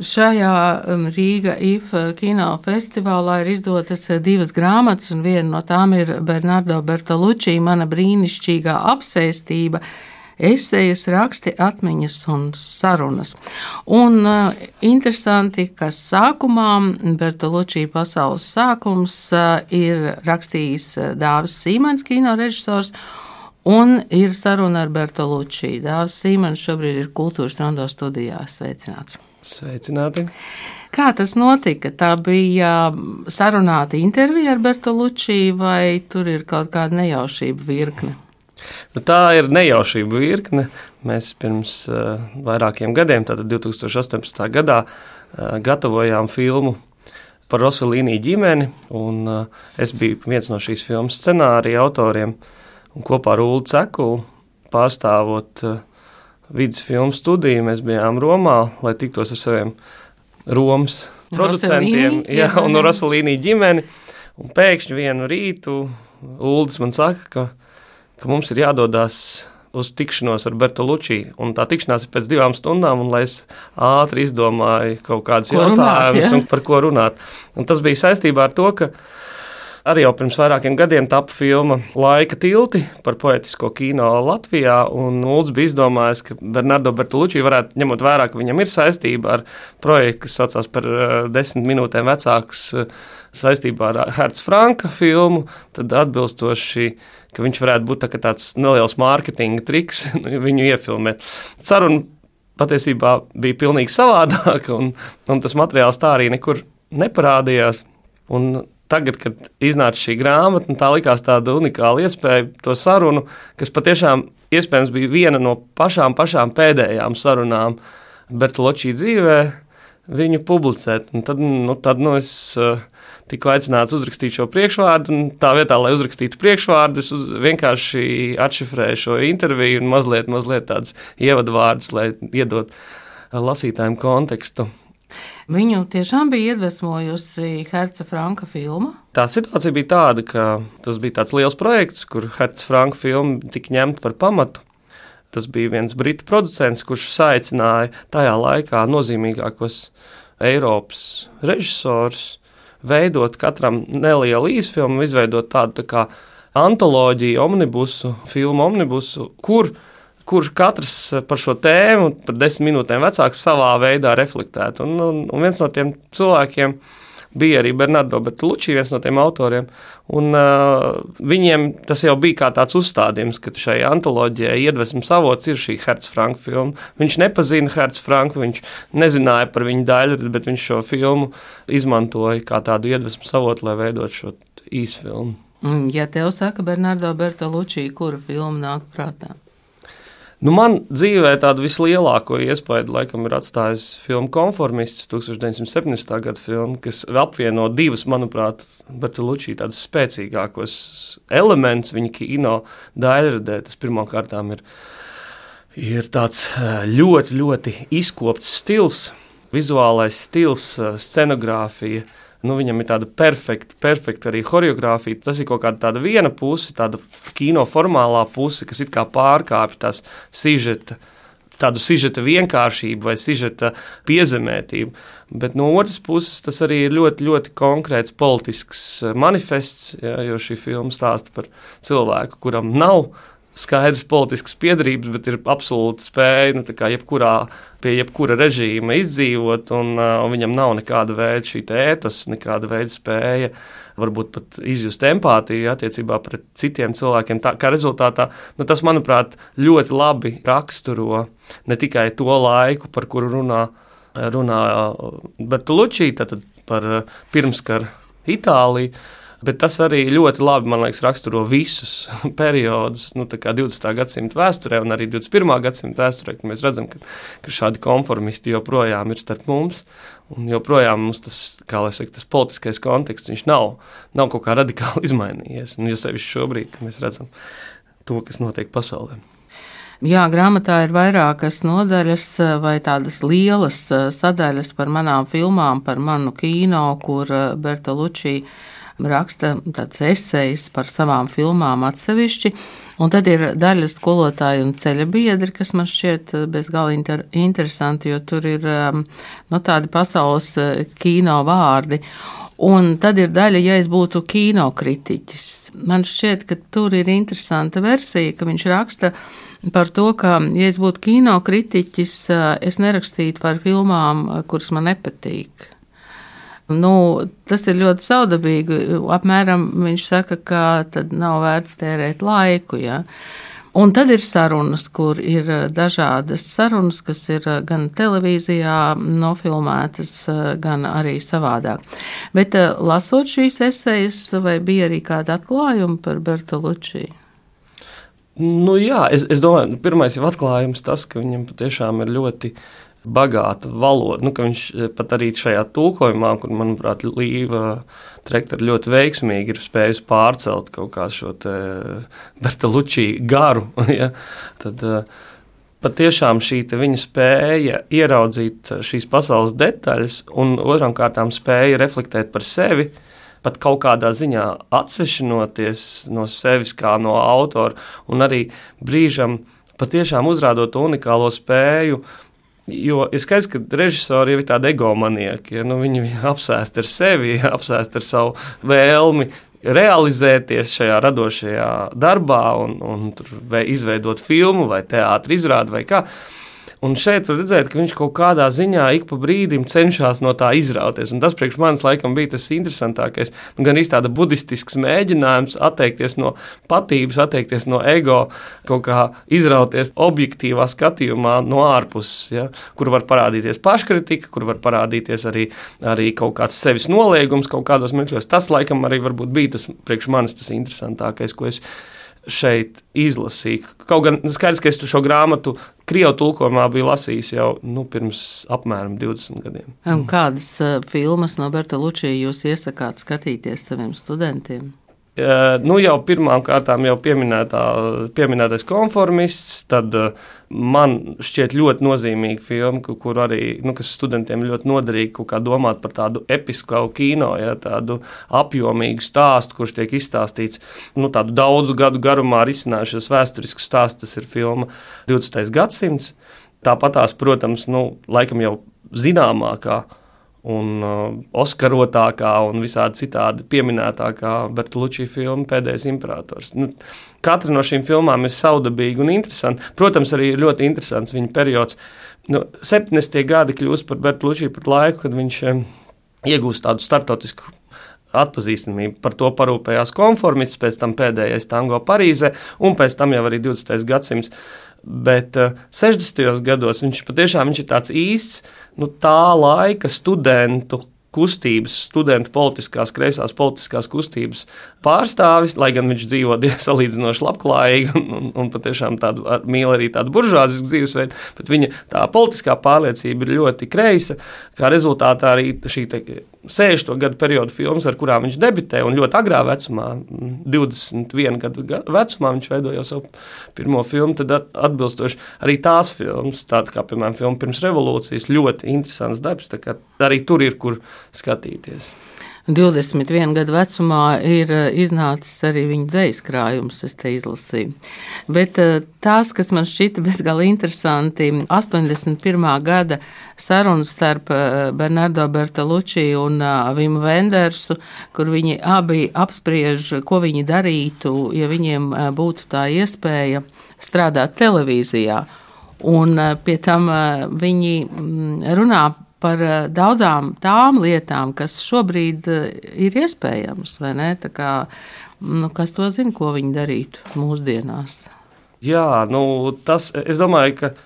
Šajā um, Rīga IFA kino festivālā ir izdotas uh, divas grāmatas, un viena no tām ir Bernardo Bertolucci, mana brīnišķīgā apsēstība, esejas, raksti, atmiņas un sarunas. Un uh, interesanti, ka sākumā Bertolucci pasaules sākums uh, ir rakstījis uh, Dāvis Sīmens, kino režisors, Un ir saruna ar Bertolucci. Dāvis Sīmens šobrīd ir kultūras rondo studijā. Sveicināts! Sveicināti! Kā tas notika? Tā bija sarunāta intervija ar Bertolucci, vai tur ir kaut kāda nejaušība virkne? Nu, tā ir nejaušība virkne. Mēs pirms uh, vairākiem gadiem, tātad 2018. gadā, uh, gatavojām filmu par Rosalīnu ģimeni. Un, uh, es biju viens no šīs filmas scenārija autoriem. Un kopā ar Ulu Cekulu pārstāvot uh, vidus filmu studiju, mēs bijām Romā, lai tiktos ar saviem Romas producentiem jā, jā, un Rosalīnī ģimeni. Un pēkšņi vienu rītu Uldis man saka, ka, ka mums ir jādodas uz tikšanos ar Bertolucci. Un tā tikšanās ir pēc divām stundām, un es ātri izdomāju kaut kādus jautājumus, ja? par ko runāt. Un tas bija saistībā ar to, ka Arī jau pirms vairākiem gadiem tapu filma Laika tilti par poetisko kino Latvijā. Ulds bija izdomājis, ka Bernardo Bertolucci varētu, ņemot vērā, ka viņam ir saistība ar projektu, kas saucās par uh, desmit minūtēm vecāks. Uh, saistībā ar Hertz Franka filmu, tad atbilstoši, ka viņš varētu būt tā, tāds neliels mārketinga triks viņu iefilmēt. Saruna patiesībā bija pilnīgi savādāka, un, un tas materiāls tā arī nekur neparādījās. Un tagad, kad iznāca šī grāmata, nu, tā likās tāda unikāla iespēja to sarunu, kas patiešām iespējams bija viena no pašām, pašām pēdējām sarunām Bertoločī dzīvē, viņu publicēt. Un tad, nu, tad nu, es uh, tiku aicināts uzrakstīt šo priekšvārdu, un tā vietā, lai uzrakstītu priekšvārdu, es uz, vienkārši atšifrēju šo interviju un mazliet, mazliet tādus ievadvārdus, lai iedot lasītājiem kontekstu. Viņu tiešām bija iedvesmojusi Herca Franka filma. Tā situācija bija tāda, ka tas bija tāds liels projekts, kur Herca Franka filma tika ņemta par pamatu. Tas bija viens britu producents, kurš saicināja tajā laikā nozīmīgākos Eiropas režisors veidot katram nelielu īsfilmu, izveidot tādu tā kā antoloģiju, omnibusu, filmu omnibusu, kur kurš katrs eh, par šo tēmu, par desmit minūtēm vecāks, savā veidā reflektētu. Un, un, un viens no tiem cilvēkiem bija arī Bernardo Bertolucci, viens no tiem autoriem. Un, uh, viņiem tas jau bija kā tāds uzstādījums, ka šai antoloģijai iedvesmas avots ir šī Hertz Franka filma. Viņš nepazina Hertz Franku, viņš nezināja par viņu daļu, bet viņš šo filmu izmantoja kā tādu iedvesmas avotu, lai veidot šo īsfilmu. Ja tev saka Bernardo Bertolucci, kura filma nāk prātā? Nu, man dzīvē tādu vislielāko iespaidu laikam ir atstājusi filma Konformists, 1970. gada filma, kas apvieno divus, manuprāt, Bertolucci tādus spēcīgākos elementus viņa kino daļradē. Tas pirmkārt ir, ir tāds ļoti, ļoti izkopts stils, vizuālais stils, scenogrāfija nu, viņam ir tāda perfekta, perfekta arī choreogrāfija. Tas ir kaut kāda tāda viena puse, tāda kino formālā puse, kas it kā pārkāpj tās sižeta. Tādu sižeta vienkāršību vai sižeta piezemētību. Bet no otras puses, tas arī ir ļoti, ļoti konkrēts politisks manifests, ja, jo šī filma stāsta par cilvēku, kuram nav skaidrs politisks piedarības, bet ir absolūta spēja nu, jebkurā, pie jebkura režīma izdzīvot, un, uh, un viņam nav nekāda veida šī ētas, nekāda veida spēja. Varbūt pat izjust empātiju attiecībā pret citiem cilvēkiem. Tā, kā rezultātā nu, tas, manuprāt, ļoti labi raksturo ne tikai to laiku, par kuru runā, runā Bertolucci, tātad par pirmskara Itāliju Bet tas arī ļoti labi, man liekas, raksturo visus periodus, nu, 20. gadsimta vēsturē un arī 21. gadsimta vēsturē, kad mēs redzam, ka, ka šādi konformisti joprojām ir starp mums. Un joprojām mums tas, kā lai saka, tas politiskais konteksts, nav, nav kaut kā radikāli izmainījies. Nu, jo sevišķi šobrīd, kad mēs redzam to, kas notiek pasaulē. Jā, grāmatā ir vairākas nodaļas vai tādas lielas sadaļas par manām filmām, par manu kino, kur Bertolucci raksta tāds esejas par savām filmām atsevišķi. Un tad ir daļa skolotāju un ceļa biedri, kas man šķiet bezgalīgi inter interesanti, jo tur ir um, no nu, tādi pasaules uh, kino vārdi. Un tad ir daļa, ja es būtu kinokritiķis. Man šķiet, ka tur ir interesanta versija, ka viņš raksta par to, ka, ja es būtu kinokritiķis, uh, es nerakstītu par filmām, kuras man nepatīk. Nu, tas ir ļoti saudabīgi. Apmēram viņš saka, ka tad nav vērts tērēt laiku. Ja? Un tad ir sarunas, kur ir dažādas sarunas, kas ir gan televīzijā nofilmētas, gan arī savādāk. Bet lasot šīs esejas, vai bija arī kāda atklājuma par Bertolucci? Nu, jā, es, es domāju, pirmais jau atklājums tas, ka viņam patiešām ir ļoti bagāta valoda. Nu, viņš eh, pat arī šajā tulkojumā, kur, manuprāt, Līva Trekta ļoti veiksmīgi ir spējusi pārcelt kaut kā šo Bertolucci garu. Ja? Tad, uh, patiešām šī viņa spēja ieraudzīt šīs pasaules detaļas, un otrām kārtām spēja reflektēt par sevi, pat kaut kādā ziņā atsvešinoties no sevis kā no autora, un arī brīžam patiešām uzrādot unikālo spēju Jo ir skaidrs, ka režisori jau ir tādi egomanieki. Ja? Nu, viņi apsēst ar sevi, apsēst ar savu vēlmi realizēties šajā radošajā darbā un, un izveidot filmu vai teātris izrādi vai kā. Un šeit var redzēt, ka viņš kaut kādā ziņā ik pa brīdim cenšas no tā izrauties. Un tas priekš manis laikam bija tas interesantākais. Nu, gan īstenībā tāda buddhistisks mēģinājums atteikties no patības, atteikties no ego, kaut kā izrauties objektīvā skatījumā no ārpuses, ja, kur var parādīties paškritika, kur var parādīties arī, arī kaut kāds sevis noliegums kaut kādos mirkļos. Tas laikam arī bija tas priekš manis tas interesantākais, ko es šeit izlasīju. Kaut gan skaidrs, ka es šo grāmatu Krievijas tulkojumā biju lasījis jau nu, pirms apmēram 20 gadiem. Un kādas uh, filmas no Berta Lučija jūs iesakāt skatīties saviem studentiem? Nu, jau pirmām kārtām jau pieminētā, pieminētais konformists, tad man šķiet ļoti nozīmīga filma, kur arī, nu, studentiem ļoti noderīgi domāt par tādu episku kino, ja, tādu apjomīgu stāstu, kurš tiek izstāstīts, nu, tādu daudzu gadu garumā risinājušies vēsturisku stāstu, tas ir filma 20. gadsimts. Tāpat tās, protams, nu, laikam jau zināmākā un uh, Oskarotākā un visādi citādi pieminētākā Bertolucci filma Pēdējais imperators. Nu, katra no šīm filmām ir saudabīga un interesanta. Protams, arī ļoti interesants viņa periods. Nu, 70. gadi kļūst par Bertolucci par laiku, kad viņš um, iegūst tādu starptautisku atpazīstamību. Par to parūpējās konformists, pēc tam pēdējais tango Parīzē, un pēc tam jau arī 20. gadsimts. Bet uh, 60. gados viņš patiešām viņš ir tāds īsts nu, tā laika studentu kustības, studentu politiskās, kreisās politiskās kustības pārstāvis, lai gan viņš dzīvo salīdzinoši labklājīgi un, un, un patiešām tādu, mīl arī tādu buržāzisku dzīvesveidu, bet viņa tā politiskā pārliecība ir ļoti kreisa. Kā rezultātā arī šī 60. gadu periodu filmas, ar kurām viņš debitē, un ļoti agrā vecumā, 21 gadu vecumā, viņš veidoja savu pirmo filmu, tad atbilstoši arī tās filmas, tāda kā, piemēram, filma pirms revolūcijas, ļoti interesants darbs, arī tur ir kur skatīties. 21 gadu vecumā ir eh, iznācis arī viņa dzīslu krājums, es te izlasīju. Bet eh, tās, kas man šķita bezgalīgi interesanti, 81. gada sarunas starp eh, Bernardo Bertolucci un Vimu Vendersu, kur viņi abi apspriež, ko viņi darītu, ja viņiem būtu tā iespēja strādāt televīzijā. Un pie tam viņi mm, runā par eh, daudzām tām lietām, kas šobrīd eh, ir iespējamas, kā, nu, kas to zina, ko viņi darītu mūsdienās? Jā, nu, tas, es domāju, ka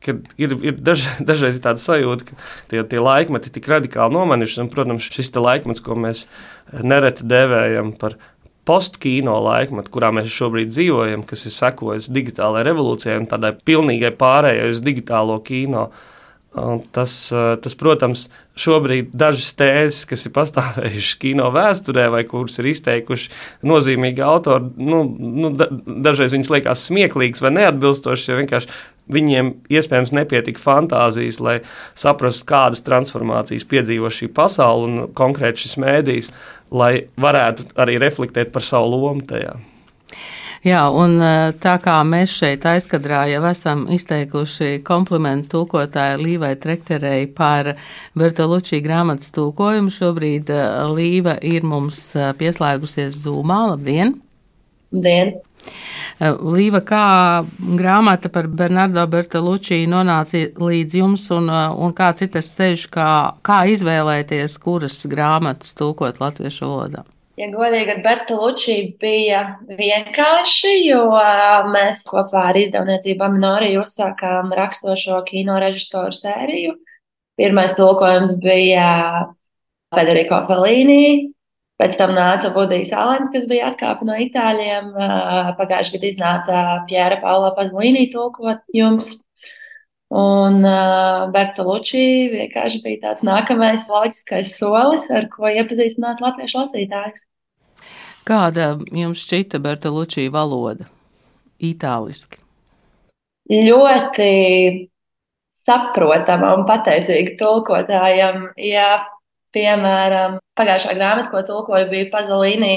ka ir, ir daž, dažreiz tāda sajūta, ka tie, tie laikmeti tik radikāli nomainījušies. Un, protams, šis laikmets, ko mēs nereti dēvējam par postkino laikmetu, kurā mēs šobrīd dzīvojam, kas ir sekojis digitālajai revolūcijai un tādai pilnīgai pārējai uz digitālo kino. Uh, Tas, tas, protams, šobrīd dažas tēzes, kas ir pastāvējušas kino vēsturē, vai kuras ir izteikuši nozīmīgi autori, nu, nu, da, dažreiz viņas liekas smieklīgas vai neatbilstošas, jo vienkārši viņiem iespējams nepietika fantāzijas, lai saprastu, kādas transformācijas piedzīvo šī pasaule un konkrēti šis mēdījis, lai varētu arī reflektēt par savu lomu tajā. Jā, un eh, tā kā mēs šeit aizkadrā jau esam izteikuši komplimentu tulkotāju Līvai Trekterei par Bertolucci grāmatas tulkojumu, šobrīd eh, Līva ir mums eh, pieslēgusies Zūmā. Labdien! Labdien! Līva, kā grāmata par Bernardo Bertolucci nonāca līdz jums, un, un kāds ir tas ceļš, kā, kā izvēlēties, kuras grāmatas tulkot latviešu valodā? Ja godīgi ar Bertolucci bija vienkārši, jo mēs kopā ar izdevniecību Aminoriju uzsākām rakstošo kino režisoru sēriju. Pirmais tulkojums bija Federico Fellini, pēc tam nāca Budijs Alens, kas bija atkāpa no itāļiem. Pagājušajā gadā iznāca Pjēra Paula Pazolīnī tulkojums. Un uh, Bertolucci vienkārši bija tāds nākamais loģiskais solis, ar ko iepazīstināt latviešu lasītājus. Kāda jums šķita Bertolucci valoda? Itāliski. Ļoti saprotama un pateicīga tulkotājam. Ja, piemēram, pagājušā grāmata, ko tulkoju, bija Pazolīnī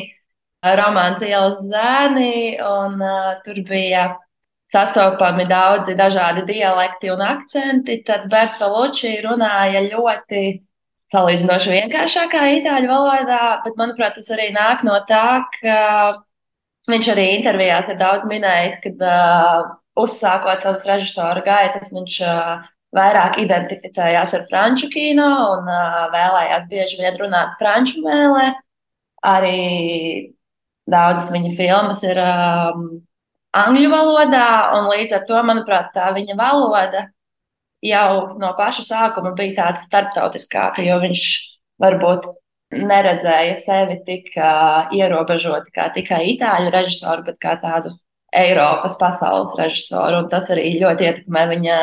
romāns Ielas zēni, un uh, tur bija sastopami daudzi dažādi dialekti un akcenti, tad Bertolucci runāja ļoti salīdzinoši vienkāršākā itāļu valodā, bet manuprāt, tas arī nāk no tā, ka viņš arī intervijās ir daudz minējis, kad uh, uzsākot savas režisora gaitas, viņš uh, vairāk identificējās ar franču kino un uh, vēlējās bieži vien runāt franču mēlē. Arī daudzas viņa filmas ir um, angļu valodā, un līdz ar to, manuprāt, tā viņa valoda jau no paša sākuma bija tāda starptautiskāka, jo viņš varbūt neredzēja sevi tik uh, ierobežoti kā tikai itāļu režisoru, bet kā tādu Eiropas pasaules režisoru, un tas arī ļoti ietekmē viņa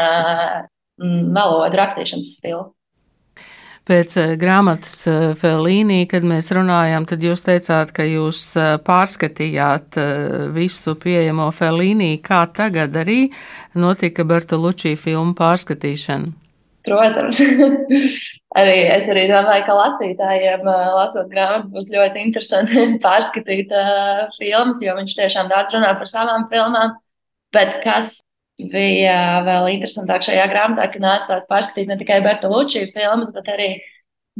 valodu rakstīšanas stilu pēc eh, grāmatas eh, Felīnī, kad mēs runājām, tad jūs teicāt, ka jūs eh, pārskatījāt visu pieejamo Felīnī. Kā tagad arī notika Bertolucci filmu pārskatīšana? Protams, arī es arī domāju, ka lasītājiem, lasot grāmatu, būs ļoti interesanti pārskatīt uh, filmas, jo viņš tiešām daudz runā par savām filmām. Bet kas bija vēl interesantāk šajā grāmatā, ka nācās pārskatīt ne tikai Bertolucci filmas, bet arī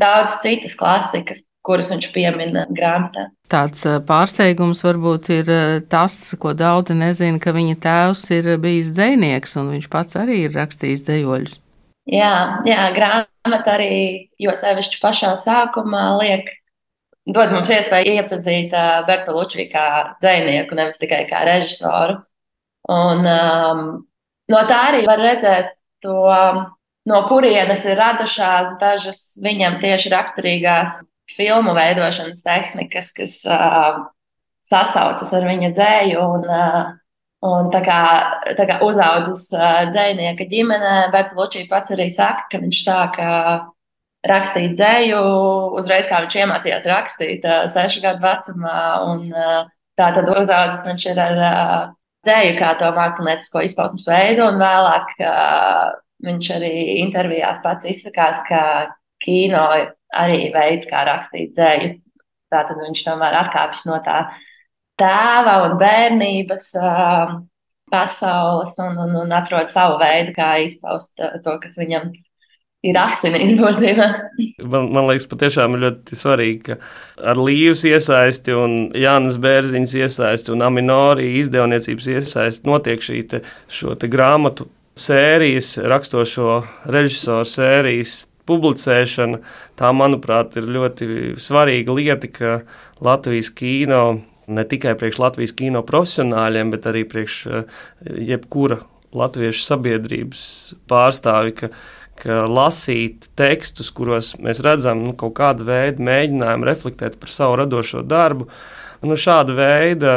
daudz citas klasikas, kuras viņš piemina grāmatā. Tāds pārsteigums varbūt ir tas, ko daudzi nezina, ka viņa tēvs ir bijis dzēnieks un viņš pats arī ir rakstījis dzējoļus. Jā, jā grāmata arī, jo sevišķi pašā sākumā liek, dod mums iespēju iepazīt Bertolucci kā dzēnieku, nevis tikai kā režisoru. Un um, No tā arī var redzēt to, no kurienes ir radušās dažas viņam tieši raksturīgās filmu veidošanas tehnikas, kas uh, sasaucas ar viņa dzēju. Un, uh, un tā kā, tā kā uzaudzis uh, dzēnieka ģimenē, Bertolucci pats arī saka, ka viņš sāka rakstīt dzēju uzreiz, kā viņš iemācījās rakstīt, uh, sešu gadu vecumā. Un, uh, tā tad uzaudzis viņš ir ar uh, dzēju kā to māksliniecisko izpausmes veidu, un vēlāk uh, viņš arī intervijās pats izsakās, ka kino arī veids, kā rakstīt dzēju. Tātad viņš tomēr atkāpjas no tā tēva un bērnības uh, pasaules un, un, un atrod savu veidu, kā izpaust uh, to, kas viņam ir ir asinīs būtībā. Man, man liekas, patiešām ir ļoti svarīgi, ka ar Līvas iesaisti un Jānis Bērziņas iesaisti un Aminorī izdevniecības iesaisti notiek šī te, te grāmatu sērijas, rakstošo režisoru sērijas publicēšana, tā, manuprāt, ir ļoti svarīga lieta, ka Latvijas kino ne tikai priekš Latvijas kino profesionāļiem, bet arī priekš eh, jebkura latviešu sabiedrības pārstāvi, ka lasīt tekstus, kuros mēs redzam nu, kaut kādu veidu mēģinājumu reflektēt par savu radošo darbu. Nu, šāda veida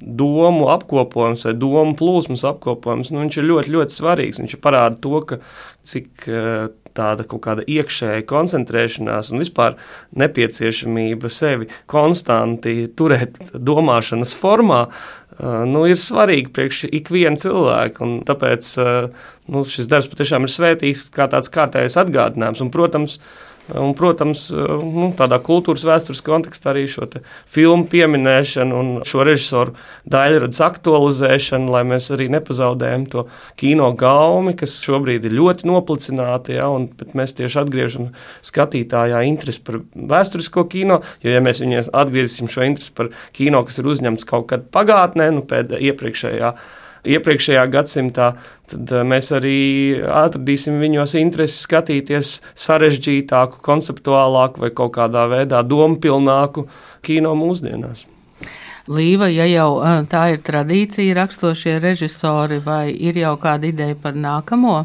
domu apkopojums vai domu plūsmas apkopojums nu, ir ļoti, ļoti svarīgs. Viņš parāda to, ka, cik eh, tāda kaut kāda iekšēja koncentrēšanās un vispār nepieciešamība sevi konstanti turēt domāšanas formā nu, ir svarīgi priekš ikviena cilvēka. Tāpēc nu, šis darbs patiešām ir svētīgs kā tāds kārtējs atgādinājums. Un, protams, Un, protams, nu, tādā kultūras vēstures kontekstā arī šo filmu pieminēšanu un šo režisoru daļradas aktualizēšanu, lai mēs arī nepazaudējam to kino gaumi, kas šobrīd ir ļoti noplicināta. Ja, mēs tieši atgriežam skatītājā interesi par vēsturisko kino, jo, ja mēs viņiem atgriezīsim šo interesi par kino, kas ir uzņemts kaut kad pagātnē, nu, pēdējā iepriekšējā iepriekšējā gadsimtā, tad eh, mēs arī atradīsim viņos interesi skatīties sarežģītāku, konceptuālāku vai kaut kādā veidā dompilnāku kino mūsdienās. Līva, ja jau eh, tā ir tradīcija, rakstošie režisori, vai ir jau kāda ideja par nākamo?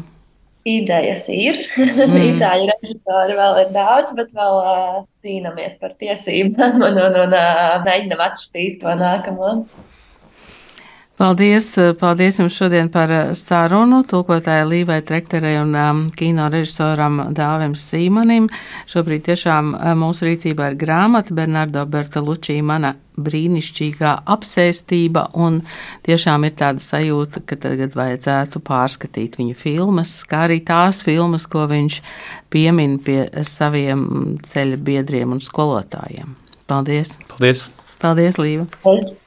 Idejas ir. Mm. Itāļu režisori vēl ir daudz, bet vēl uh, cīnāmies par tiesībām un, un, un uh, mēģinām atrast īsto nākamo. Paldies, paldies jums šodien par eh, sarunu. Tūkotāja Līvai Trekterei un um, kino režisoram Dāvim Sīmanim. Šobrīd tiešām eh, mūsu rīcībā ir grāmata Bernardo Bertalučī mana brīnišķīgā apsēstība, un tiešām ir tāda sajūta, ka tagad vajadzētu pārskatīt viņa filmas, kā arī tās filmas, ko viņš piemin pie saviem ceļa biedriem un skolotājiem. Paldies! Paldies! Paldies, Līva! Paldies.